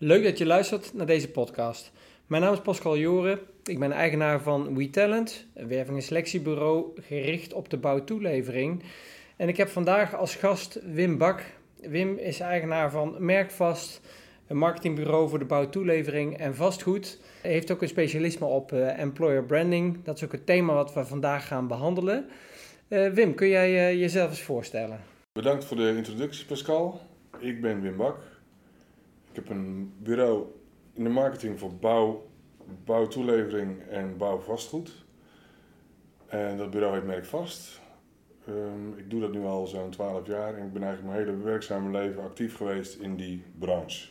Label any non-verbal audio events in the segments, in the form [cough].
Leuk dat je luistert naar deze podcast. Mijn naam is Pascal Joren. Ik ben eigenaar van WeTalent, een werving- en selectiebureau gericht op de bouwtoelevering. En ik heb vandaag als gast Wim Bak. Wim is eigenaar van Merkvast, een marketingbureau voor de bouwtoelevering en vastgoed. Hij heeft ook een specialisme op uh, employer branding. Dat is ook het thema wat we vandaag gaan behandelen. Uh, Wim, kun jij uh, jezelf eens voorstellen? Bedankt voor de introductie, Pascal. Ik ben Wim Bak. Ik heb een bureau in de marketing voor bouw, bouwtoelevering en bouwvastgoed. En dat bureau heet Merkvast. Um, ik doe dat nu al zo'n 12 jaar en ik ben eigenlijk mijn hele werkzame leven actief geweest in die branche.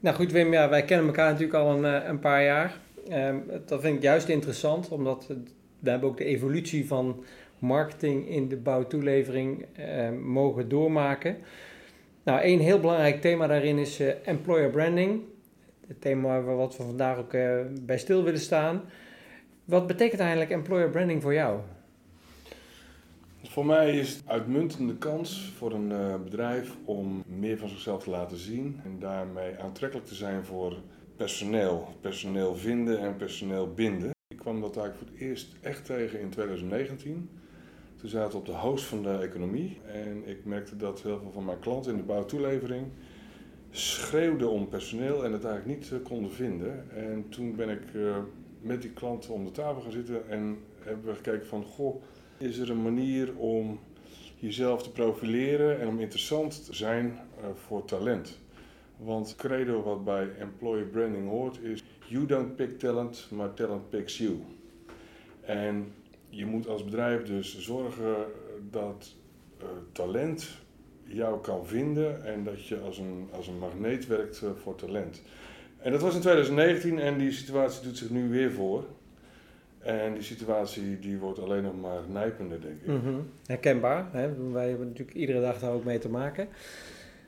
Nou goed, Wim, ja, wij kennen elkaar natuurlijk al een, eh, een paar jaar. Um, dat vind ik juist interessant, omdat we hebben ook de evolutie van marketing in de bouwtoelevering uh, mogen doormaken. Nou, één heel belangrijk thema daarin is uh, employer branding. Het thema wat we vandaag ook uh, bij stil willen staan. Wat betekent eigenlijk employer branding voor jou? Voor mij is het uitmuntende kans voor een bedrijf om meer van zichzelf te laten zien en daarmee aantrekkelijk te zijn voor personeel. Personeel vinden en personeel binden. Kwam dat eigenlijk voor het eerst echt tegen in 2019. Toen zaten we op de host van de economie en ik merkte dat heel veel van mijn klanten in de bouwtoelevering schreeuwden om personeel en het eigenlijk niet konden vinden. En toen ben ik uh, met die klanten om de tafel gaan zitten en hebben we gekeken van, goh, is er een manier om jezelf te profileren en om interessant te zijn uh, voor talent? Want credo wat bij employer branding hoort is: You don't pick talent, maar talent picks you. En je moet als bedrijf dus zorgen dat uh, talent jou kan vinden en dat je als een, als een magneet werkt uh, voor talent. En dat was in 2019 en die situatie doet zich nu weer voor. En die situatie die wordt alleen nog maar nijpender, denk ik. -hmm. Herkenbaar. Hè? Wij hebben natuurlijk iedere dag daar ook mee te maken.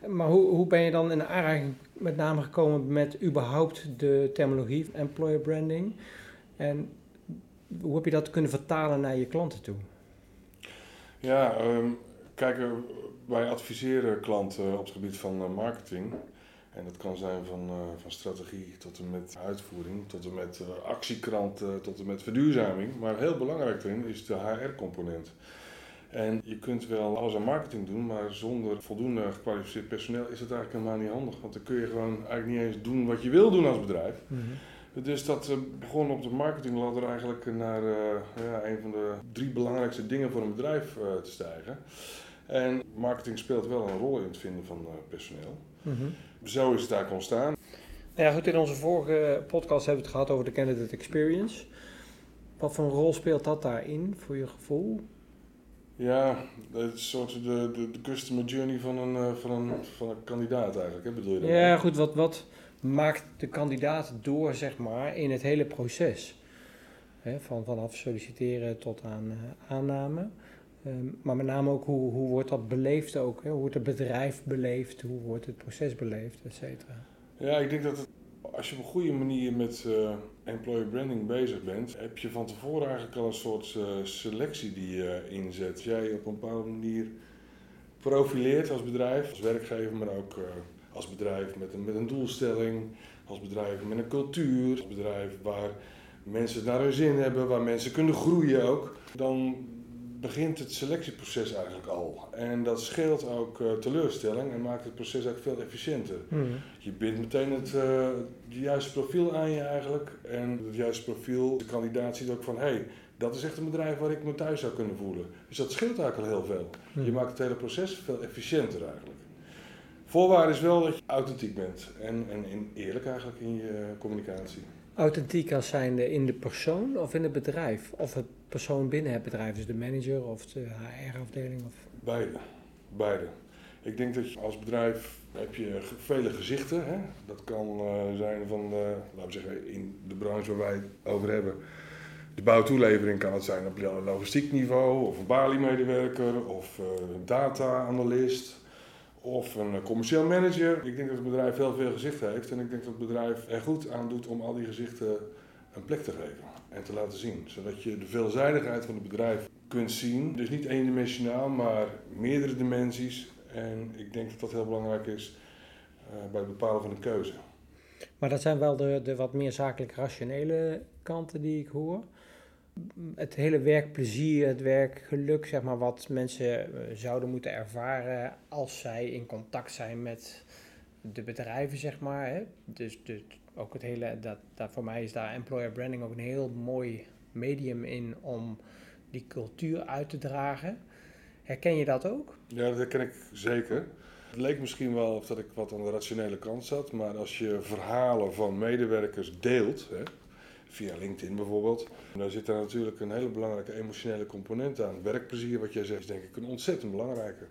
Maar hoe, hoe ben je dan in aanraking met name gekomen met überhaupt de terminologie employer branding? En hoe heb je dat kunnen vertalen naar je klanten toe? Ja, um, kijk, wij adviseren klanten op het gebied van uh, marketing. En dat kan zijn van, uh, van strategie tot en met uitvoering, tot en met uh, actiekrant, tot en met verduurzaming. Maar heel belangrijk erin is de HR-component. En je kunt wel alles aan marketing doen, maar zonder voldoende gekwalificeerd personeel is het eigenlijk helemaal niet handig. Want dan kun je gewoon eigenlijk niet eens doen wat je wil doen als bedrijf. Mm -hmm. Dus dat uh, begon op de marketingladder eigenlijk naar uh, ja, een van de drie belangrijkste dingen voor een bedrijf uh, te stijgen. En marketing speelt wel een rol in het vinden van personeel. Mm -hmm. Zo is het eigenlijk ontstaan. Ja, goed, in onze vorige podcast hebben we het gehad over de candidate experience. Wat voor een rol speelt dat daarin voor je gevoel? Ja, het is soort de, de, de customer journey van een, van een, van een kandidaat eigenlijk, hè? bedoel je dat? Ja, goed, wat, wat maakt de kandidaat door, zeg maar, in het hele proces? He, van, vanaf solliciteren tot aan uh, aanname. Um, maar met name ook hoe, hoe wordt dat beleefd ook? Hè? Hoe wordt het bedrijf beleefd? Hoe wordt het proces beleefd, et cetera? Ja, ik denk dat het, als je op een goede manier met uh, employer branding bezig bent, heb je van tevoren eigenlijk al een soort uh, selectie die je inzet. Als jij op een bepaalde manier profileert als bedrijf, als werkgever, maar ook als bedrijf met een, met een doelstelling, als bedrijf met een cultuur, als bedrijf waar mensen naar hun zin hebben, waar mensen kunnen groeien ook, dan begint het selectieproces eigenlijk al. En dat scheelt ook uh, teleurstelling en maakt het proces eigenlijk veel efficiënter. Mm. Je bindt meteen het, uh, het juiste profiel aan je eigenlijk. En het juiste profiel, de kandidaat ziet ook van hé, hey, dat is echt een bedrijf waar ik me thuis zou kunnen voelen. Dus dat scheelt eigenlijk al heel veel. Mm. Je maakt het hele proces veel efficiënter eigenlijk. Voorwaarde is wel dat je authentiek bent en, en, en eerlijk eigenlijk in je communicatie. Authentiek als zijnde in de persoon of in het bedrijf? Of het persoon binnen het bedrijf, dus de manager of de HR-afdeling? Of... Beide. Beide. Ik denk dat je als bedrijf heb je vele gezichten. Hè? Dat kan uh, zijn van, uh, laten we zeggen, in de branche waar wij het over hebben. De bouwtoelevering kan het zijn op logistiek niveau, of een Bali-medewerker, of uh, een data-analyst, of een commercieel manager. Ik denk dat het bedrijf heel veel gezichten heeft en ik denk dat het bedrijf er goed aan doet om al die gezichten een plek te geven. en te laten zien. Zodat je de veelzijdigheid van het bedrijf kunt zien. Dus niet eendimensionaal, maar meerdere dimensies. En ik denk dat dat heel belangrijk is uh, bij het bepalen van een keuze. Maar dat zijn wel de, de wat meer zakelijk rationele kanten die ik hoor. Het hele werkplezier, het werkgeluk, zeg maar, wat mensen eh, zouden moeten ervaren als zij in contact zijn met de bedrijven, zeg maar. Hè. Dus, dus ook het hele, dat, dat voor mij is daar employer branding ook een heel mooi medium in om die cultuur uit te dragen. Herken je dat ook? Ja, dat herken ik zeker. Het leek misschien wel of dat ik wat aan de rationele kant zat, maar als je verhalen van medewerkers deelt, hè, via LinkedIn bijvoorbeeld, dan zit daar natuurlijk een hele belangrijke emotionele component aan. Werkplezier, wat jij zegt, is denk ik een ontzettend belangrijke.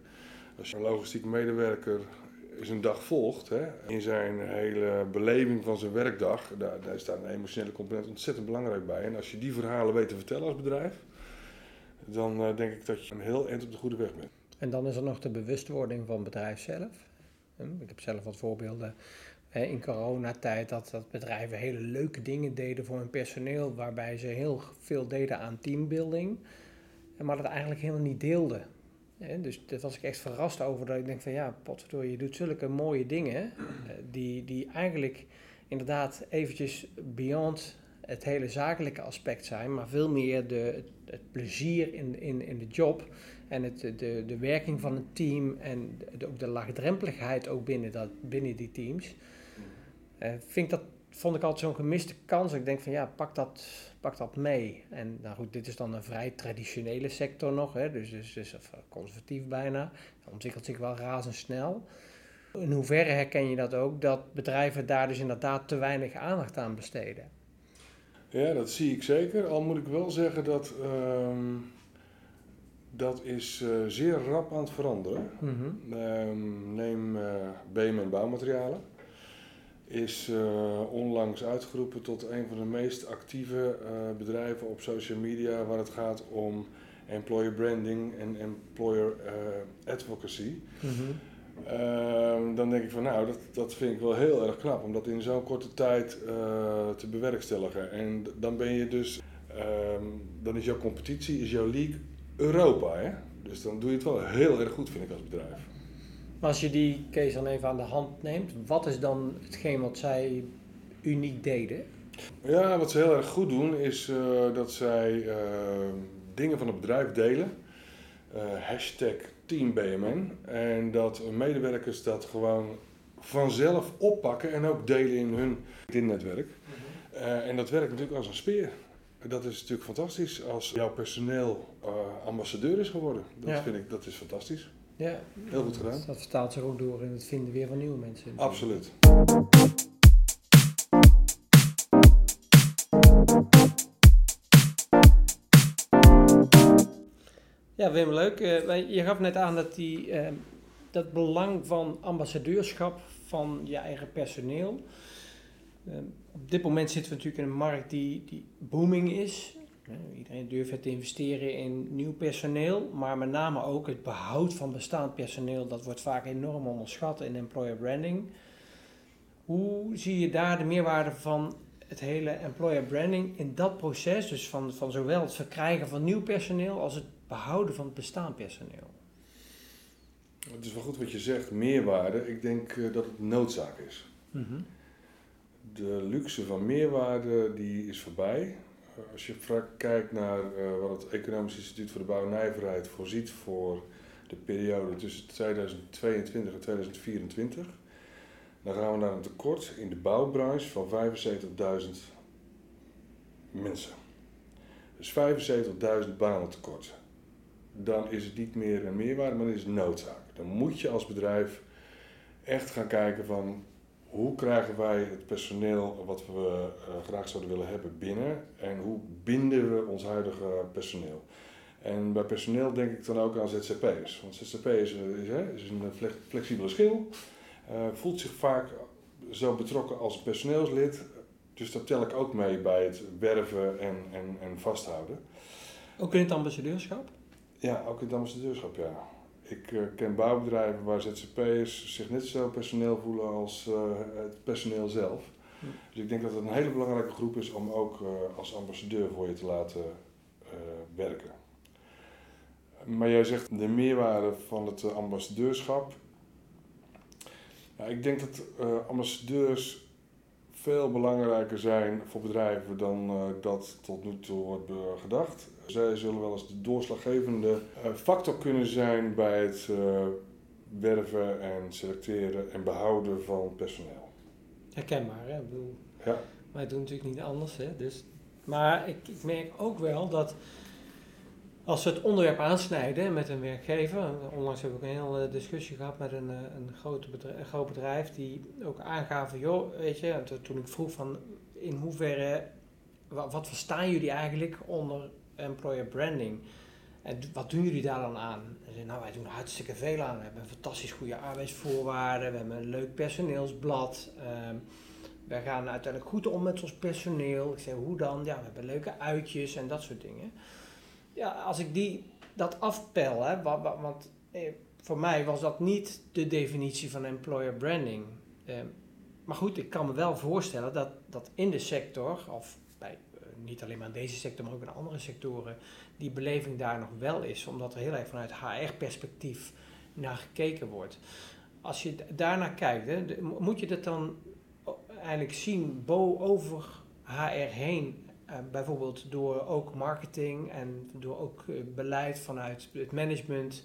Als je een logistiek medewerker zijn dag volgt, hè, in zijn hele beleving van zijn werkdag, daar, daar staat een emotionele component ontzettend belangrijk bij. En als je die verhalen weet te vertellen als bedrijf, dan uh, denk ik dat je een heel eind op de goede weg bent. En dan is er nog de bewustwording van het bedrijf zelf. Hm, ik heb zelf wat voorbeelden in coronatijd dat, dat bedrijven hele leuke dingen deden voor hun personeel, waarbij ze heel veel deden aan teambuilding, maar dat eigenlijk helemaal niet deelden. Dus daar was ik echt verrast over, dat ik denk van ja, potverdorie, je doet zulke mooie dingen, eh, die, die eigenlijk inderdaad eventjes beyond het hele zakelijke aspect zijn, maar veel meer de, het, plezier in, in, in de job en het, de, de werking van een team en ook de laagdrempeligheid ook binnen, dat, binnen die teams. Uh, vind dat, vond ik altijd zo'n gemiste kans. Ik denk van ja, pak dat, pak dat mee. En nou goed, dit is dan een vrij traditionele sector nog, hè, dus, dus, dus conservatief bijna. Dat ontwikkelt zich wel razendsnel. In hoeverre herken je dat ook, dat bedrijven daar dus inderdaad te weinig aandacht aan besteden? Ja, dat zie ik zeker. Al moet ik wel zeggen dat ehm, dat is uh, zeer rap aan het veranderen. Mm neem uh, BM Bouwmaterialen. Is uh, onlangs uitgeroepen tot een van de meest actieve bedrijven op social media waar het gaat om employer branding en employer advocacy. Mm Ehm, dan denk ik van nou, dat, dat vind ik wel heel erg knap om dat in zo'n korte tijd te bewerkstelligen. En dan ben je dus, ehm, dan is jouw competitie, is jouw league Europa. Hè? Dus dan doe je het wel heel erg goed, vind ik als bedrijf. Maar als je die case dan even aan de hand neemt, wat is dan hetgeen wat zij uniek deden? Ja, wat ze heel erg goed doen is uh, dat zij uh, dingen van het bedrijf delen. hashtag Team BMN. En dat medewerkers dat gewoon vanzelf oppakken en ook delen in hun LinkedIn-netwerk. Mhm. Uh, en dat werkt natuurlijk als een speer. Dat is natuurlijk fantastisch als jouw personeel uh, ambassadeur is geworden. Dat vind ik, dat is fantastisch. Ja. Heel goed gedaan. Dat vertaalt zich ook door in het vinden weer van nieuwe mensen. Absoluut. Ja, Wim, leuk. Uh, je gaf net aan dat die, uh, dat belang van ambassadeurschap van je eigen personeel. Uh, op dit moment zitten we natuurlijk in een markt die, die booming is. Iedereen durft te investeren in nieuw personeel, maar met name ook het behoud van bestaand personeel. Dat wordt vaak enorm onderschat in employer branding. Hoe zie je daar de meerwaarde van het hele employer branding in dat proces, dus van, van zowel het verkrijgen van nieuw personeel als het behouden van het bestaand personeel? Het is wel goed wat je zegt, meerwaarde. Ik denk uh, dat het noodzaak is. Mm De luxe van meerwaarde die is voorbij. Als je kijkt naar uh, wat het Economisch Instituut voor de Bouw en Nijverheid voorziet voor de periode tussen 2022 en 2024, dan gaan we naar een tekort in de bouwbranche van 75.000 mensen. Dus 75.000 banen tekort dan is het niet meer een meerwaarde, maar is het noodzaak. Dan moet je als bedrijf echt gaan kijken van hoe krijgen wij het personeel wat we uh, graag zouden willen hebben binnen en hoe binden we ons huidige personeel. En bij personeel denk ik dan ook aan ZZP'ers. Want ZZP is, is, is een flexibele schil, uh, voelt zich vaak zo betrokken als personeelslid. Dus dat tel ik ook mee bij het werven en, en, en vasthouden. Ook in het ambassadeurschap? Ja, ook in het ambassadeurschap, ja. Ik uh, ken bouwbedrijven waar ZZP'ers zich net zo personeel voelen als uh, het personeel zelf. Dus ik denk dat het een hele belangrijke groep is om ook uh, als ambassadeur voor je te laten werken. Maar jij zegt de meerwaarde van het ambassadeurschap. Ja, ik denk dat ambassadeurs veel belangrijker zijn voor bedrijven dan uh, dat tot nu toe wordt gedacht. Zij zullen wel eens de doorslaggevende uh, factor kunnen zijn bij het werven en selecteren en behouden van personeel. Herkenbaar, hè? Ik bedoel, ja. wij doen natuurlijk niet anders, hè? Dus, maar ik, ik merk ook wel dat als we het onderwerp aansnijden met een werkgever, onlangs heb ik een hele discussie gehad met een, een, groot bedrijf, een groot bedrijf die ook aangaven, joh, weet je, toen ik vroeg van in hoeverre, wat, wat verstaan jullie eigenlijk onder employer branding? En wat doen jullie daar dan aan? En nou, wij doen hartstikke veel aan. We hebben fantastisch goede arbeidsvoorwaarden, we hebben een leuk personeelsblad. Um, we gaan uiteindelijk goed om met ons personeel. Ik zei, hoe dan? Ja, we hebben leuke uitjes en dat soort dingen ja, als ik die, dat afpel, hè, want eh, voor mij was dat niet de definitie van employer branding. Eh, maar goed, ik kan me wel voorstellen dat, dat in de sector, of bij, niet alleen maar in deze sector, maar ook in andere sectoren, die beleving daar nog wel is, omdat er heel erg vanuit HR-perspectief naar gekeken wordt. Als je daarnaar kijkt, hè, moet je dat dan eigenlijk zien bo over HR heen uh, bijvoorbeeld door ook marketing en door ook uh, beleid vanuit het management.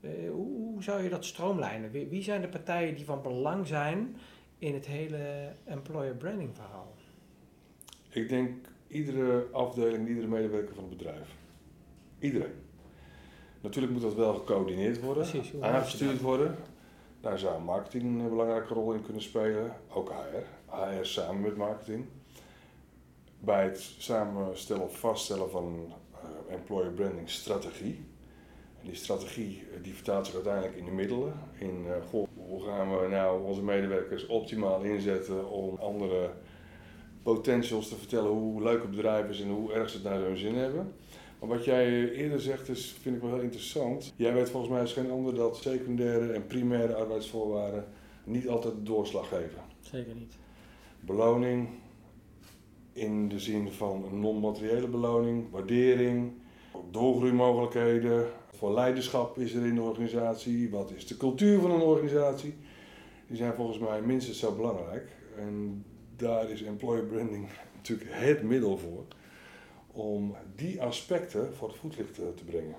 Uh, hoe, zou je dat stroomlijnen? Wie, zijn de partijen die van belang zijn in het hele employer branding verhaal? Ik denk iedere afdeling, iedere medewerker van het bedrijf. Iedereen. Natuurlijk moet dat wel gecoördineerd worden, Precies, aangestuurd worden. Daar zou marketing een belangrijke rol in kunnen spelen, ook HR. HR samen met marketing bij het samenstellen of vaststellen van een uh, employer branding strategie. En die strategie eh, die vertaalt zich uiteindelijk in de middelen. In uh, goh, hoe gaan we nou onze medewerkers optimaal inzetten om andere potentials te vertellen hoe leuk het bedrijf is en hoe erg ze het naar hun zin hebben. Maar wat jij eerder zegt is, vind ik wel heel interessant. Jij weet volgens mij als geen ander dat secundaire en primaire arbeidsvoorwaarden niet altijd doorslag geven. Zeker niet. Beloning, in de zin van een non-materiële beloning, waardering, doorgroeimogelijkheden. Voor leiderschap is er in de organisatie, wat is de cultuur van een organisatie. Die zijn volgens mij minstens zo belangrijk. En daar is employer branding natuurlijk het middel voor om die aspecten voor het voetlicht te, te brengen.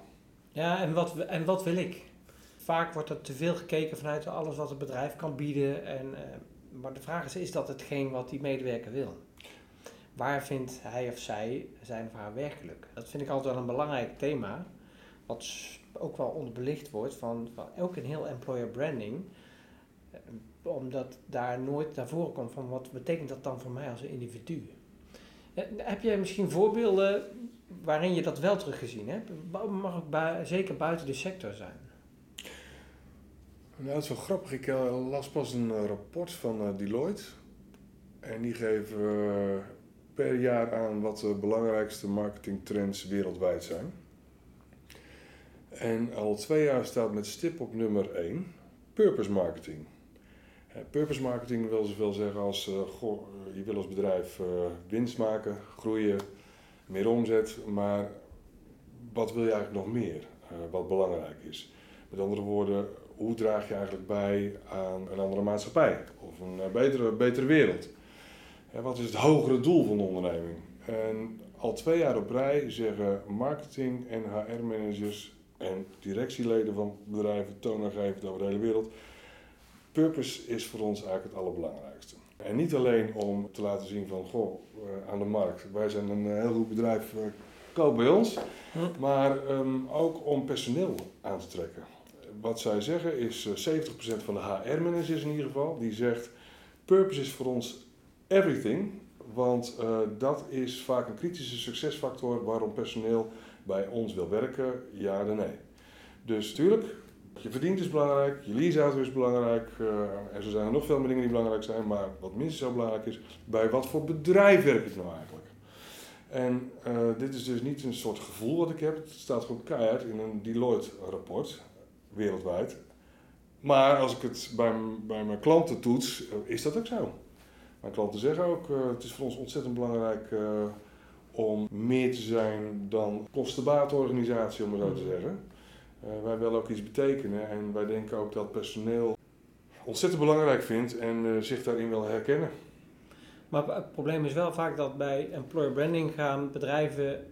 Ja, en wat, en wat wil ik? Vaak wordt er te veel gekeken vanuit alles wat het bedrijf kan bieden. En, uh, maar de vraag is, is dat hetgeen wat die medewerker wil? waar vindt hij of zij zijn of haar werkelijk? Dat vind ik altijd wel een belangrijk thema, wat ook wel onderbelicht wordt van, van ook heel employer branding, eh, omdat daar nooit naar voren komt van wat betekent dat dan voor mij als individu. Eh, heb jij misschien voorbeelden waarin je dat wel teruggezien hebt? Mag ook zeker buiten de sector zijn. Nou, dat is wel grappig. Ik uh, las pas een rapport van Deloitte. En die geven per jaar aan wat de belangrijkste marketingtrends wereldwijd zijn. En al twee jaar staat met stip op nummer 1 purpose marketing. Purpose marketing wil zoveel zeggen als goh, je wil als bedrijf uh, winst maken, groeien, meer omzet, maar wat wil je eigenlijk nog meer wat belangrijk is? Met andere woorden, hoe draag je eigenlijk bij aan een andere maatschappij of een betere, betere wereld? wat is het hogere doel van de onderneming? En al twee jaar op rij zeggen marketing en HR-managers en directieleden van bedrijven, toonaangevend over de hele wereld, purpose is voor ons eigenlijk het allerbelangrijkste. En niet alleen om te laten zien van, goh, uh, aan de markt, wij zijn een eh, heel goed bedrijf, uh, koop bij ons. Maar um, ook om personeel aan te trekken. Wat zij zeggen is, uh, 70% van de HR-managers in ieder geval, die zegt, purpose is voor ons everything. Want dat is vaak een kritische succesfactor waarom personeel bij ons wil werken, ja of nee. Dus natuurlijk, je verdient is belangrijk, je leaseauto is belangrijk. Uh, en zo zijn er nog veel meer dingen die belangrijk zijn, maar wat minstens zo belangrijk is, bij wat voor bedrijf werk ik nou eigenlijk? En uh, dit is dus niet een soort gevoel wat ik heb, het staat gewoon keihard in een Deloitte-rapport, wereldwijd. Maar als ik het bij, bij mijn klanten toets, is dat ook zo. Mijn klanten zeggen ook, het is voor ons ontzettend belangrijk om meer te zijn dan kostenbaatorganisatie, om het zo te zeggen. Uh, wij willen ook iets betekenen en wij denken ook dat personeel ontzettend belangrijk vindt en zich daarin wil herkennen. Maar het probleem is wel vaak dat bij employer branding gaan bedrijven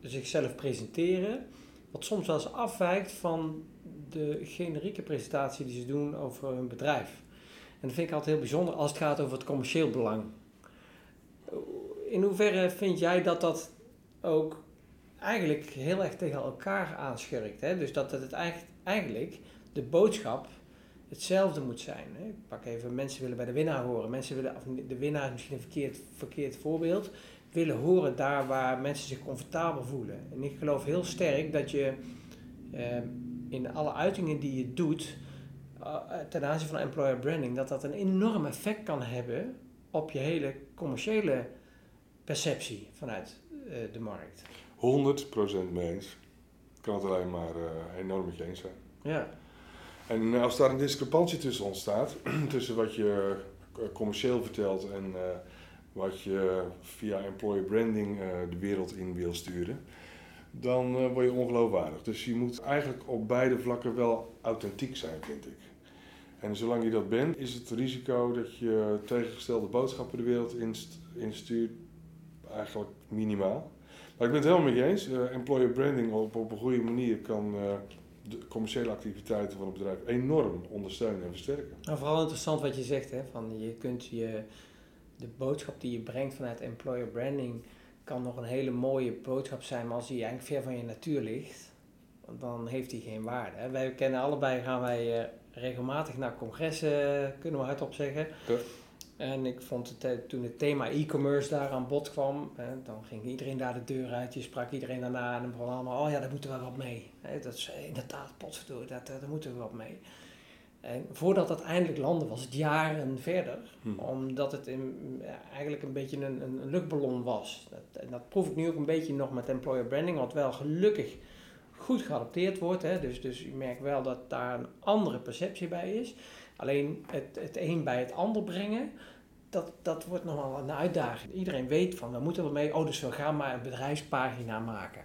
zichzelf presenteren, wat soms wel eens afwijkt van de generieke presentatie die ze doen over hun bedrijf. En dat vind ik altijd heel bijzonder als het gaat over het commercieel belang. In hoeverre vind jij dat dat ook eigenlijk heel erg tegen elkaar aanschurkt? Hè? Dus dat het eigenlijk de boodschap hetzelfde moet zijn. Hè? Ik pak even, mensen willen bij de winnaar horen. Mensen willen, de winnaar is misschien een verkeerd, verkeerd voorbeeld, willen horen daar waar mensen zich comfortabel voelen. En ik geloof heel sterk dat je eh, in alle uitingen die je doet uh, ten aanzien van employer branding, dat dat een enorm effect kan hebben op je hele commerciële perceptie vanuit uh, de markt. 100% mee eens. Ik kan het alleen maar uh, enorm met je eens zijn. Ja. En als daar een discrepantie tussen ontstaat, [clears throat] tussen wat je commercieel vertelt en wat je via employer branding de wereld in wil sturen, dan word je ongeloofwaardig. Dus je moet eigenlijk op beide vlakken wel authentiek zijn, vind ik. En zolang je dat bent, is het risico dat je tegengestelde boodschappen de wereld instuurt eigenlijk minimaal. Maar ik ben het helemaal met je eens. Uh, employer branding op, op een goede manier kan uh, de commerciële activiteiten van een bedrijf enorm ondersteunen en versterken. Nou, vooral interessant wat je zegt, hè, van je kunt je, de boodschap die je brengt vanuit employer branding kan nog een hele mooie boodschap zijn, maar als die eigenlijk ver van je natuur ligt, dan heeft die geen waarde. Hè. Wij kennen allebei, gaan wij uh, regelmatig naar congressen, kunnen we hardop zeggen. En ik vond het, eh, toen het thema e-commerce daar aan bod kwam, dan ging iedereen daar de deur uit. Je sprak iedereen daarna en dan begon allemaal, oh ja, daar moeten we wat mee. dat is inderdaad, potverdorie, daar, daar moeten we wat mee. En voordat dat eindelijk landde, was het jaren verder. Hm. Omdat het in, eigenlijk een beetje een, een luchtballon was. Dat, en dat proef ik nu ook een beetje nog met employer branding, wat wel gelukkig goed geadopteerd wordt. Hè. Dus, dus je merkt wel dat daar een andere perceptie bij is. Alleen het, het een bij het ander brengen, dat, dat wordt nogal een uitdaging. Iedereen weet van, we moeten er mee, oh dus we gaan maar een bedrijfspagina maken.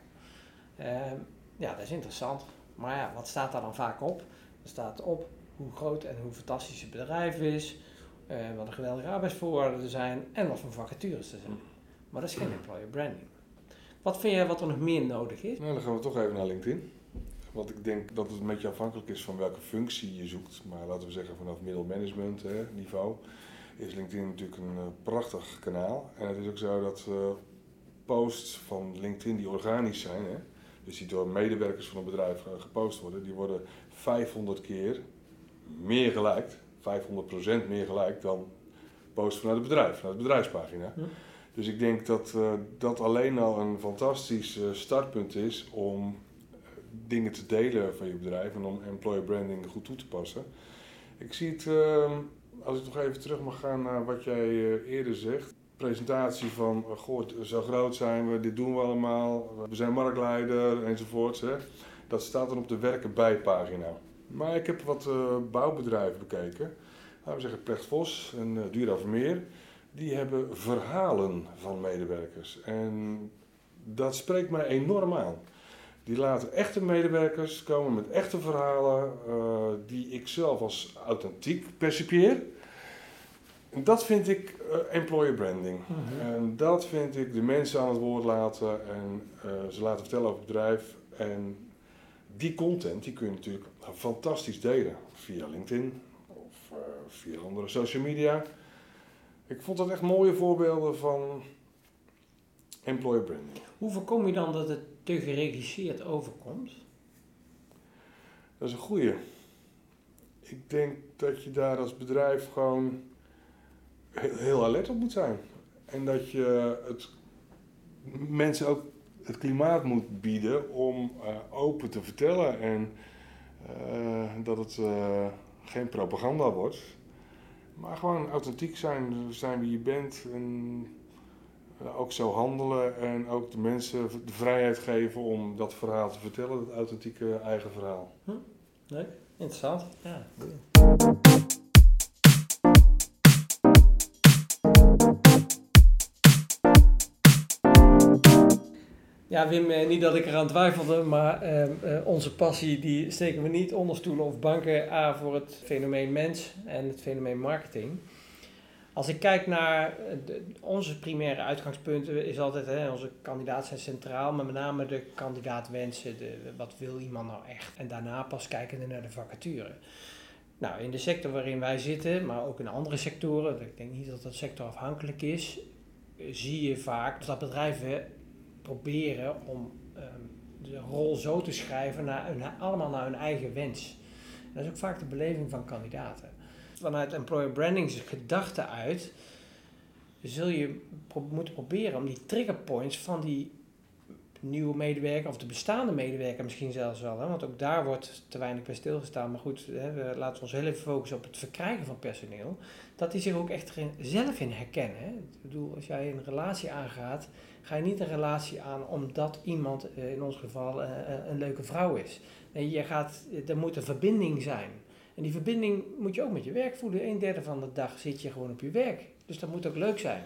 Ehm, ja, dat is interessant. Maar ja, wat staat daar dan vaak op? Er staat op hoe groot en hoe fantastisch het bedrijf is, uh, wat een geweldige arbeidsvoorwaarden er zijn en wat voor vacatures er zijn. Maar dat is geen employer branding. Wat vind jij wat er nog meer nodig is? Nou, dan gaan we toch even naar LinkedIn. Want ik denk dat het een beetje afhankelijk is van welke functie je zoekt. Maar laten we zeggen vanaf middelmanagement niveau is LinkedIn natuurlijk een uh, prachtig kanaal. En het is ook zo dat uh, posts van LinkedIn die organisch zijn, hè, dus die door medewerkers van een bedrijf uh, gepost worden, die worden 500 keer meer gelijk, 500% meer gelijk dan posts vanuit het bedrijf, vanuit de bedrijfspagina. Ja. Dus ik denk dat dat alleen al een fantastisch startpunt is om dingen te delen van je bedrijf en om employer branding goed toe te passen. Ik zie het, ehm, als ik nog even terug mag gaan naar wat jij eerder zegt. Presentatie van, goh, zo groot zijn we, dit doen we allemaal, we zijn marktleider enzovoorts. Hè. Dat staat dan op de werken bij pagina. Maar ik heb wat bouwbedrijven bekeken. Laten we zeggen Plecht Vos en uh, Vermeer die hebben verhalen van medewerkers. En dat spreekt mij enorm aan. Die laten echte medewerkers komen met echte verhalen uh, die ik zelf als authentiek percipieer. En dat vind ik uh, employer branding. Mhm. En dat vind ik de mensen aan het woord laten en uh, ze laten vertellen over het bedrijf. En die content die kun je natuurlijk fantastisch delen via LinkedIn of via andere social media. Ik vond dat echt mooie voorbeelden van employer branding. Hoe voorkom je dan dat het te geregisseerd overkomt? Dat is een goeie. Ik denk dat je daar als bedrijf gewoon heel, alert op moet zijn. En dat je het, mensen ook het klimaat moet bieden om uh, open te vertellen. En uh, dat het uh, geen propaganda wordt. Maar gewoon authentiek zijn, zijn wie je bent. En eh, eh, ook zo handelen en ook de mensen de vrijheid geven om dat verhaal te vertellen, dat authentieke eigen verhaal. Hm? Leuk, interessant. Ja. Ja, Wim, eh, niet dat ik eraan twijfelde, maar ehm, eh, onze passie die steken we niet onder stoelen of banken. aan voor het fenomeen mens en het fenomeen marketing. Als ik kijk naar eh, onze primaire uitgangspunten, is altijd, hè, onze kandidaten zijn centraal, maar met name de kandidaatwensen, de, wat wil iemand nou echt? En daarna pas kijken naar de vacature. Nou, in de sector waarin wij zitten, maar ook in andere sectoren, ik denk niet dat dat sectorafhankelijk is, zie je vaak dat bedrijven proberen om ehm, de rol zo te schrijven, naar, allemaal naar hun eigen wens. Dat is ook vaak de beleving van kandidaten. Vanuit employer branding gedachte uit, zul je moeten proberen om die trigger points van die nieuwe medewerker of de bestaande medewerker misschien zelfs wel. Hè? Want ook daar wordt te weinig bij stilgestaan. Maar goed, hè, we ons heel even focussen op het verkrijgen van personeel. Dat die zich ook echt zelf in herkennen. Hè? Ik bedoel, als jij een relatie aangaat, ga je niet een relatie aan omdat iemand, eh, in ons geval, eh, eh, een leuke vrouw is. Nee, je gaat, er moet een verbinding zijn. En die verbinding moet je ook met je werk voelen. Een derde van de dag zit je gewoon op je werk. Dus dat moet ook leuk zijn.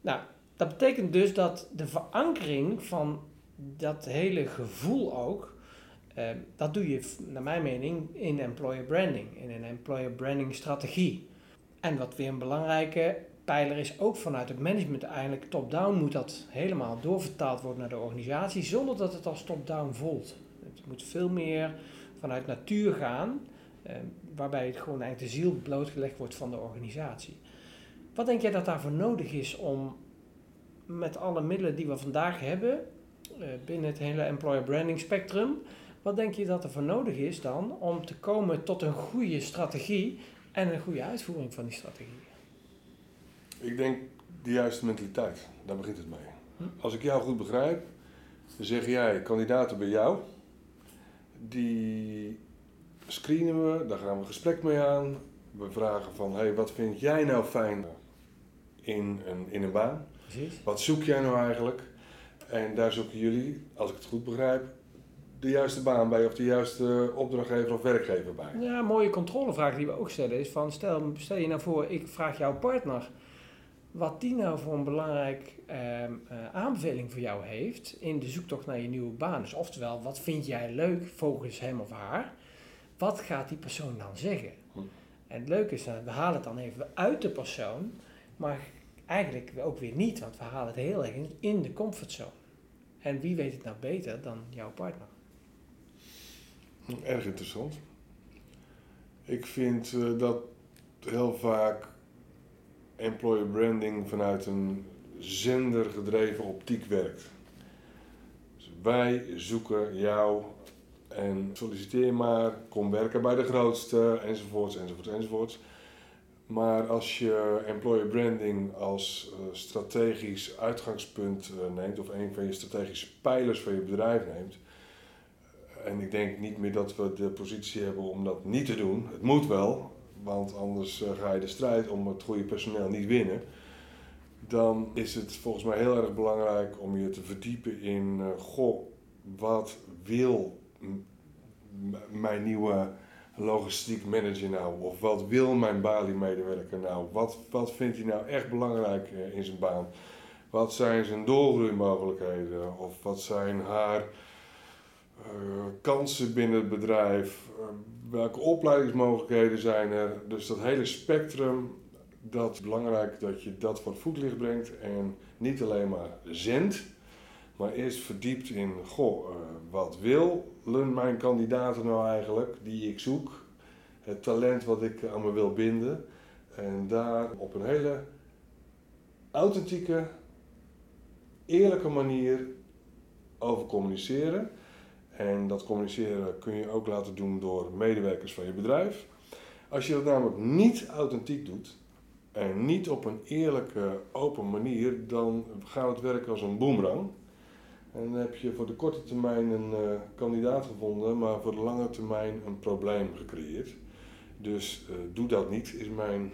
Nou, dat betekent dus dat de verankering van dat hele gevoel ook, eh, dat doe je naar mijn mening in employer branding, in een employer branding strategie. En wat weer een belangrijke pijler is, ook vanuit het management eigenlijk top-down moet dat helemaal doorvertaald worden naar de organisatie, zonder dat het als top-down voelt. Het moet veel meer vanuit natuur gaan, waarbij het gewoon eigenlijk de ziel blootgelegd wordt van de organisatie. Wat denk jij dat daarvoor nodig is om met alle middelen die we vandaag hebben uh, binnen het hele employer branding spectrum, wat denk je dat er voor nodig is dan om te komen tot een goede strategie en een goede uitvoering van die strategie? Ik denk de juiste mentaliteit, daar begint het mee. Hm? Als ik jou goed begrijp, dan zeg jij kandidaten bij jou, die screenen we, daar gaan we een gesprek mee aan. We vragen van, hey, wat vind jij nou fijn in een, in een baan? Precies. Wat zoek jij nou eigenlijk? En daar zoeken jullie, als ik het goed begrijp, de juiste baan bij of de juiste opdrachtgever of werkgever bij. Ja, een mooie controlevraag die we ook stellen is van stel, stel je nou voor, ik vraag jouw partner wat die nou voor een belangrijk ehm, eh, aanbeveling voor jou heeft in de zoektocht naar je nieuwe baan. Dus oftewel, wat vind jij leuk volgens hem of haar? Wat gaat die persoon dan zeggen? Hm. En het leuke is, we halen het dan even uit de persoon, maar eigenlijk ook weer niet, want we halen het heel erg in de comfortzone. En wie weet het nou beter dan jouw partner? Erg interessant. Ik vind uh, dat heel vaak employer branding vanuit een zendergedreven optiek werkt. Dus wij zoeken jou en solliciteer maar, kom werken bij de grootste, enzovoorts, enzovoorts, enzovoorts. Maar als je employer branding als uh, strategisch uitgangspunt uh, neemt, of een van je strategische pijlers van je bedrijf neemt, eh, en ik denk niet meer dat we de positie hebben om dat niet te doen. Het moet wel, want anders ga je de strijd om het goede personeel niet winnen. Dan is het volgens mij heel erg belangrijk om je te verdiepen in, goh, wat wil mijn nieuwe logistiek manager nou? Of wat wil mijn Bali-medewerker nou? Wat, wat vindt hij nou echt belangrijk eh, in zijn baan? Wat zijn zijn doorgroeimogelijkheden? Of wat zijn haar uh, kansen binnen het bedrijf? Uh, welke opleidingsmogelijkheden zijn er? Dus dat hele spectrum, dat is belangrijk dat je dat voor het voetlicht brengt en niet alleen maar zendt, maar eerst verdiept in, goh, uh, wat willen mijn kandidaten nou eigenlijk, die ik zoek, het talent wat ik aan me wil binden. En daar op een hele authentieke, eerlijke manier over communiceren. En dat communiceren kun je ook laten doen door medewerkers van je bedrijf. Als je dat namelijk niet authentiek doet en niet op een eerlijke, open manier, dan gaat het werken als een boemerang. En dan heb je voor de korte termijn een uh, kandidaat gevonden, maar voor de lange termijn een probleem gecreëerd. Dus uh, doe dat niet, is mijn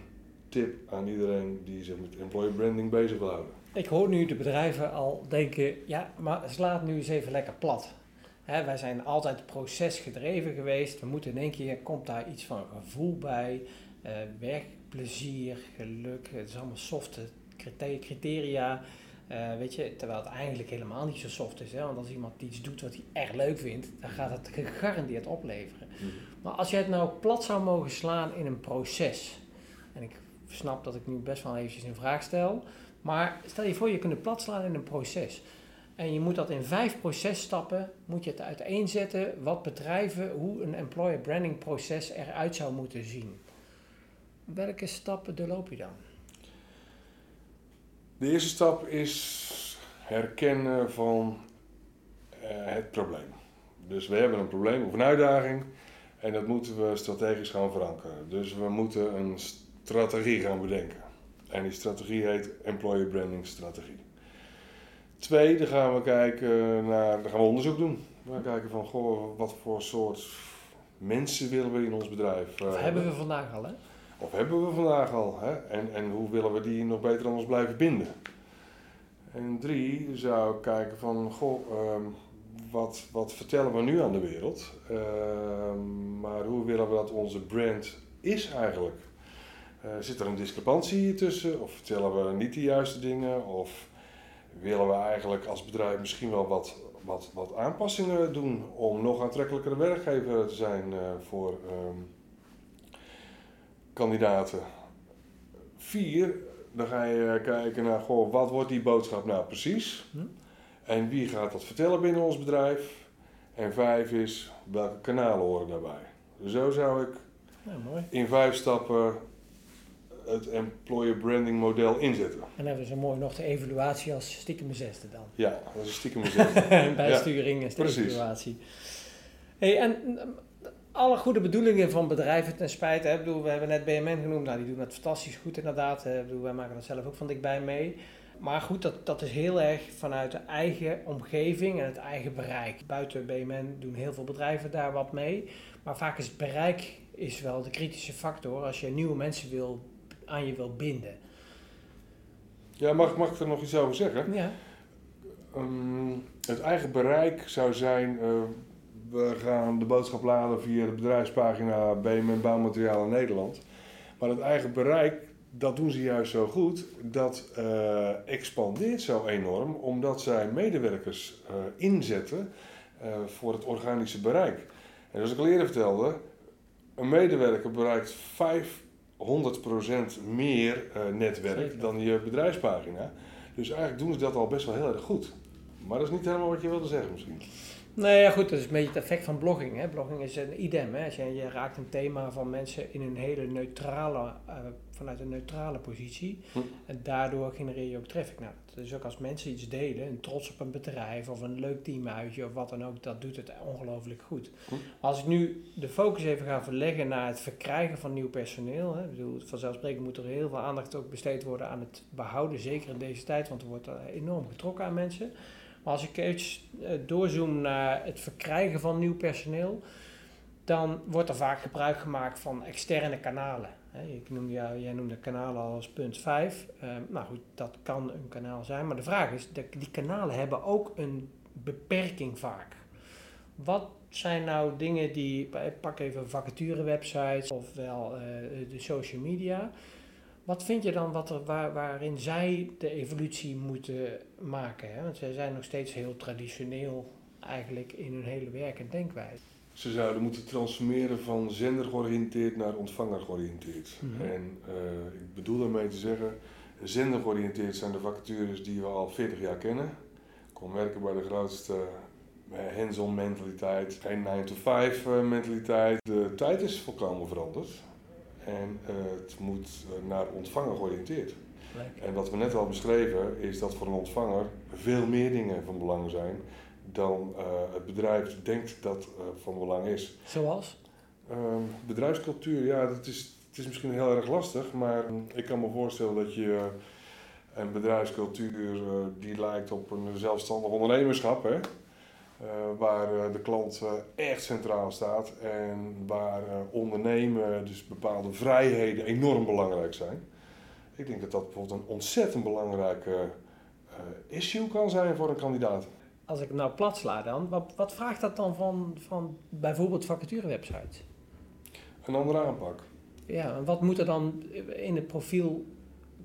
tip aan iedereen die zich met employer branding bezig wil houden. Ik hoor nu de bedrijven al denken, ja, maar slaat nu eens even lekker plat. Hè, wij zijn altijd procesgedreven geweest. We moeten in één keer, komt daar iets van gevoel bij, uh, werkplezier, geluk. Het is allemaal softe criteria. Eh, weet je, terwijl het eigenlijk helemaal niet zo soft is. Hè? Want als iemand iets doet wat hij echt leuk vindt, dan gaat het gegarandeerd opleveren. Mhm. Maar als je het nou plat zou mogen slaan in een proces, en ik snap dat ik nu best wel eventjes een vraag stel, maar stel je voor je kunt het plat slaan in een proces. En je moet dat in vijf processtappen, moet je het uiteenzetten wat bedrijven, hoe een employer branding proces eruit zou moeten zien. Welke stappen doorloop je dan? De eerste stap is herkennen van eh, het probleem. Dus we hebben een probleem of een uitdaging en dat moeten we strategisch gaan verankeren. Dus we moeten een strategie gaan bedenken. En die strategie heet Employer Branding Strategie. Twee, dan gaan we kijken naar, gaan we onderzoek doen. We gaan kijken van, goh, wat voor soort mensen willen we in ons bedrijf uh, Of hebben we vandaag al, hè? Of hebben we vandaag al? Hè? En, en hoe willen we die nog beter aan ons blijven binden? En drie, zou ik kijken van, goh, um, wat, wat vertellen we nu aan de wereld? Uh, maar hoe willen we dat onze brand is eigenlijk? Uh, zit er een discrepantie tussen? Of vertellen we niet de juiste dingen? Of willen we eigenlijk als bedrijf misschien wel wat, wat, wat aanpassingen doen om nog aantrekkelijker werkgever te zijn uh, voor um, kandidaten? Vier, dan ga je kijken naar goh, wat wordt die boodschap nou precies? Hm? En wie gaat dat vertellen binnen ons bedrijf? En vijf is welke kanalen horen daarbij? Zo zou ik ja, mooi. in vijf stappen het employer branding model inzetten. En dan hebben zo mooi nog de evaluatie als stiekem zesde dan. Ja, dat is een stiekem zesde. [laughs] Bijsturing is de precies. evaluatie. Hey, en alle goede bedoelingen van bedrijven ten spijt. Hè, bedoel, we hebben net BMN genoemd, nou, die doen het fantastisch goed inderdaad. Hè, bedoel, wij maken dat zelf ook van dichtbij mee. Maar goed, dat, dat is heel erg vanuit de eigen omgeving en het eigen bereik. Buiten BMN doen heel veel bedrijven daar wat mee. Maar vaak is bereik is wel de kritische factor als je nieuwe mensen wil, aan je wil binden. Ja, mag, mag ik er nog iets over zeggen? Ja. Um, het eigen bereik zou zijn, uh, we gaan de boodschap laden via de bedrijfspagina BMN Bouwmaterialen Nederland. Maar het eigen bereik, dat doen ze juist zo goed, dat uh, expandeert zo enorm omdat zij medewerkers uh, inzetten uh, voor het organische bereik. En zoals ik al eerder vertelde, een medewerker bereikt 500% meer netwerk Zeker. dan je bedrijfspagina. Dus eigenlijk doen ze dat al best wel heel erg goed. Maar dat is niet helemaal wat je wilde zeggen misschien. Nee, ja, goed, dat is een beetje het effect van blogging. Hè. Blogging is een idem. Hè. Als je, je raakt een thema van mensen in een hele neutrale, uh, vanuit een neutrale positie. Hm. En daardoor genereer je ook traffic. Nou, dus ook als mensen iets delen, een trots op een bedrijf of een leuk teamuitje of wat dan ook, dat doet het ongelooflijk goed. Hm. Als ik nu de focus even ga verleggen naar het verkrijgen van nieuw personeel. Hè. Ik bedoel, vanzelfsprekend moet er heel veel aandacht ook besteed worden aan het behouden, zeker in deze tijd, want er wordt er enorm getrokken aan mensen. Maar als ik even doorzoom naar het verkrijgen van nieuw personeel, dan wordt er vaak gebruik gemaakt van externe kanalen. Ik noemde, ja, jij noemde kanalen als punt 5. Uh, nou goed, dat kan een kanaal zijn. Maar de vraag is, die kanalen hebben ook een beperking vaak. Wat zijn nou dingen die, pak even vacaturewebsites ofwel uh, de social media. Wat vind je dan wat er, waar, waarin zij de evolutie moeten maken? Hè? Want zij zijn nog steeds heel traditioneel eigenlijk in hun hele werk en denkwijze. Ze zouden moeten transformeren van zender georiënteerd naar ontvanger georiënteerd. Mhm. En uh, ik bedoel daarmee te zeggen, zender georiënteerd zijn de vacatures die we al 40 jaar kennen. Ik kom werken bij de grootste uh, hands-on mentaliteit, geen 9-to-5 uh, mentaliteit. De tijd is volkomen veranderd. En het moet uh, naar ontvanger georiënteerd. En wat we net al beschreven is dat voor een ontvanger veel meer dingen van belang zijn dan uh, het bedrijf denkt dat van belang is. Zoals? Ehm, bedrijfscultuur, ja, dat is, het is misschien heel erg lastig, maar ik kan me voorstellen dat je een bedrijfscultuur die lijkt op een zelfstandig ondernemerschap, hè? Uh, waar uh, de klant uh, echt centraal staat en waar ondernemen, dus bepaalde vrijheden, enorm belangrijk zijn. Ik denk dat dat bijvoorbeeld een ontzettend belangrijke issue kan zijn voor een kandidaat. Als ik nou plat sla dan, wat, wat vraagt dat dan van, van bijvoorbeeld vacaturewebsites? Een andere aanpak. Ja, en wat moet er dan in het profiel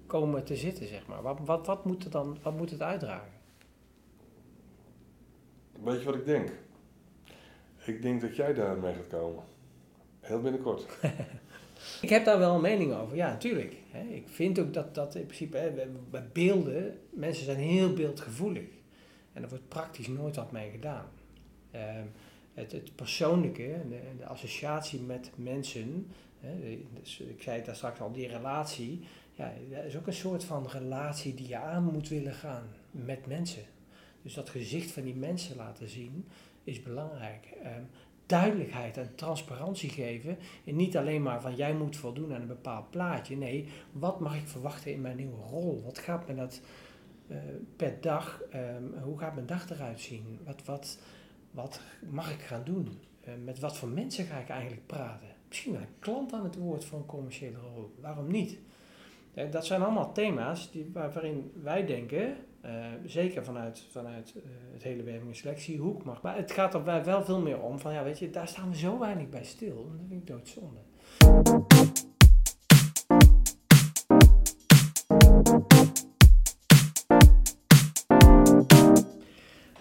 komen te zitten, zeg maar? Wat, wat, wat, moet, er dan, wat moet het uitdragen? Weet je wat ik denk? Ik denk dat jij daar mee gaat komen. Heel binnenkort. [laughs] ik heb daar wel een mening over, ja, natuurlijk. Ik vind ook dat, dat in principe, bij beelden, mensen zijn heel beeldgevoelig. En er wordt praktisch nooit wat mee gedaan. Ehm, het, het persoonlijke, de, de associatie met mensen, hè, dus ik zei het daar straks al, die relatie, ja, dat is ook een soort van relatie die je aan moet willen gaan met mensen. Dus dat gezicht van die mensen laten zien is belangrijk. Ehm, duidelijkheid en transparantie geven. En niet alleen maar van jij moet voldoen aan een bepaald plaatje. Nee, wat mag ik verwachten in mijn nieuwe rol? Wat gaat me dat uh, per dag, um, hoe gaat mijn dag eruit zien? Wat, wat, wat mag ik gaan doen? Uh, met wat voor mensen ga ik eigenlijk praten? Misschien wel een klant aan het woord voor een commerciële rol. Waarom niet? dat zijn allemaal thema's die, waarin wij denken, uh, zeker vanuit, vanuit uh, het hele werving- en selectiehoek, maar, maar het gaat er wel veel meer om van, ja weet je, daar staan we zo weinig bij stil. Dat vind ik doodzonde.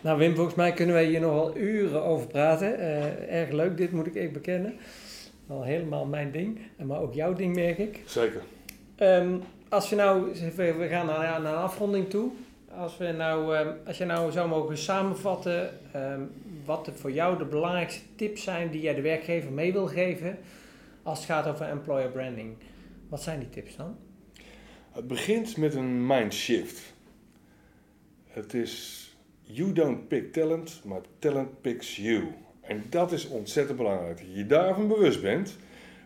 Nou Wim, volgens mij kunnen wij hier nog wel uren over praten. Uh, erg leuk, dit moet ik echt bekennen. Wel helemaal mijn ding, maar ook jouw ding merk ik. Zeker. Um, als we nou, we gaan naar, naar een afronding toe. Als, we nou, um, als je nou zou mogen samenvatten um, wat voor jou de belangrijkste tips zijn die jij de werkgever mee wil geven als het gaat over employer branding. Wat zijn die tips dan? Het begint met een mindshift. Het is you don't pick talent, maar talent picks you. En dat is ontzettend belangrijk. Dat je je daarvan bewust bent.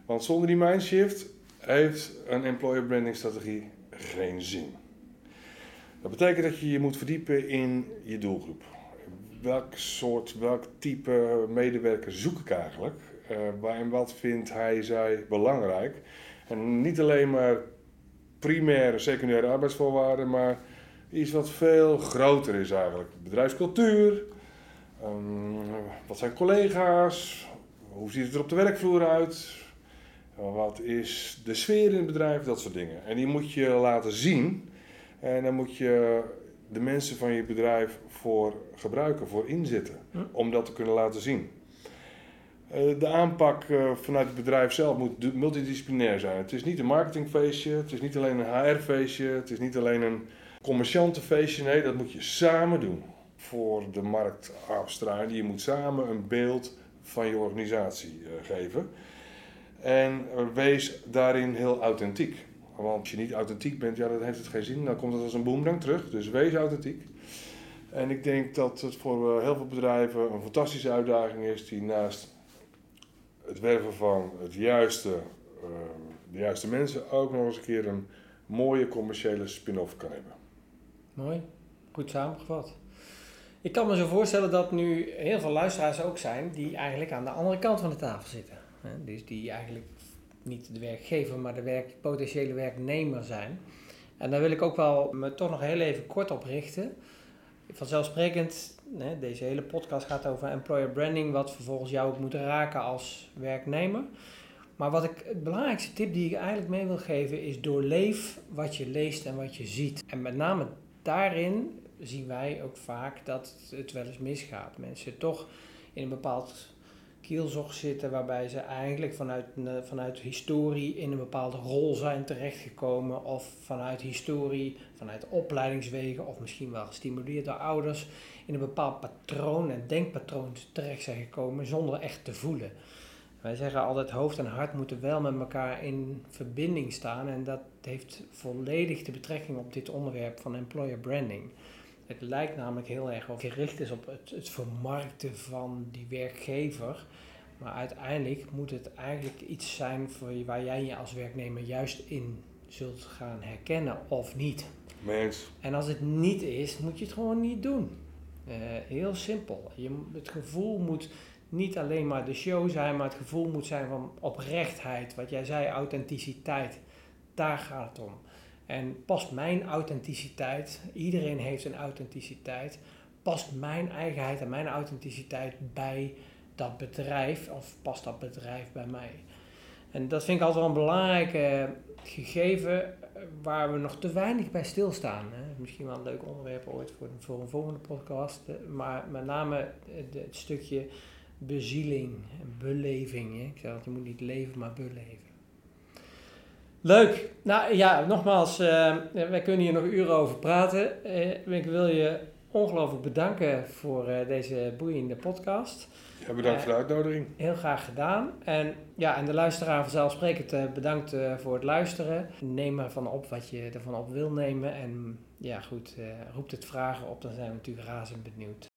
Want zonder die mindshift heeft een employer branding strategie geen zin. Dat betekent dat je je moet verdiepen in je doelgroep. Welk soort, welk type medewerker zoek ik eigenlijk? Uh, waar en wat vindt hij, zij belangrijk? En niet alleen maar primaire, secundaire arbeidsvoorwaarden, maar iets wat veel groter is eigenlijk. Bedrijfscultuur, um, wat zijn collega's, hoe ziet het er op de werkvloer uit, wat is de sfeer in het bedrijf, dat soort dingen. En die moet je laten zien. En dan moet je de mensen van je bedrijf voor gebruiken, voor inzetten. Hm. Om dat te kunnen laten zien. Eh, de aanpak eh, vanuit het bedrijf zelf moet multidisciplinair zijn. Het is niet een marketingfeestje, het is niet alleen een HR-feestje, het is niet alleen een commerciantenfeestje. Nee, dat moet je samen doen voor de markt afstralen. Je moet samen een beeld van je organisatie uh, geven. En wees daarin heel authentiek. Want als je niet authentiek bent, ja, dan heeft het geen zin. Dan komt het als een boemerang terug. Dus wees authentiek. En ik denk dat het voor eh, heel veel bedrijven een fantastische uitdaging is die naast het werven van het juiste, uh, de juiste mensen ook nog eens een keer een mooie commerciële spin-off kan hebben. Mooi, goed samengevat. Ik kan me zo voorstellen dat nu heel veel luisteraars ook zijn die eigenlijk aan de andere kant van de tafel zitten. Dus die eigenlijk niet de werkgever, maar de werk, potentiële werknemer zijn. En daar wil ik ook wel me toch nog heel even kort op richten. Vanzelfsprekend, deze hele podcast gaat over employer branding, wat vervolgens jou ook moet raken als werknemer. Maar wat ik, het belangrijkste tip die ik eigenlijk mee wil geven is doorleef wat je leest en wat je ziet. En met name daarin zien wij ook vaak dat het wel eens misgaat. Mensen toch in een bepaald kielzog zitten, waarbij ze eigenlijk vanuit, vanuit historie in een bepaalde rol zijn terechtgekomen, of vanuit historie, vanuit opleidingswegen, of misschien wel gestimuleerd door ouders, in een bepaald patroon en denkpatroon terecht zijn gekomen zonder echt te voelen. Wij zeggen altijd hoofd en hart moeten wel met elkaar in verbinding staan en dat heeft volledig de betrekking op dit onderwerp van employer branding. Het lijkt namelijk heel erg of gericht is op het, het vermarkten van die werkgever. Maar uiteindelijk moet het eigenlijk iets zijn voor waar jij je als werknemer juist in zult gaan herkennen of niet. Mens. En als het niet is, moet je het gewoon niet doen. Uh, heel simpel. Je, het gevoel moet niet alleen maar de show zijn, maar het gevoel moet zijn van oprechtheid. Wat jij zei, authenticiteit. Daar gaat het om. En past mijn authenticiteit, iedereen heeft een authenticiteit, past mijn eigenheid en mijn authenticiteit bij dat bedrijf of past dat bedrijf bij mij? En dat vind ik altijd wel een belangrijk eh, gegeven eh, waar we nog te weinig bij stilstaan. Misschien wel een leuk onderwerp ooit voor, voor een volgende podcast. eh, Maar met name het, het stukje bezieling beleving. Ik zeg dat je moet niet leven, maar beleven. Leuk. Nou ja, nogmaals, eh, wij kunnen hier nog uren over praten. Eh, ik wil je ongelooflijk bedanken voor eh, deze boeiende podcast. Ja, bedankt voor de uitnodiging. Heel graag gedaan. En ja, en de luisteraar vanzelfsprekend bedankt voor het luisteren. Neem ervan op wat je ervan op wil nemen. En ja, goed, roept het vragen op, dan zijn we natuurlijk razend benieuwd.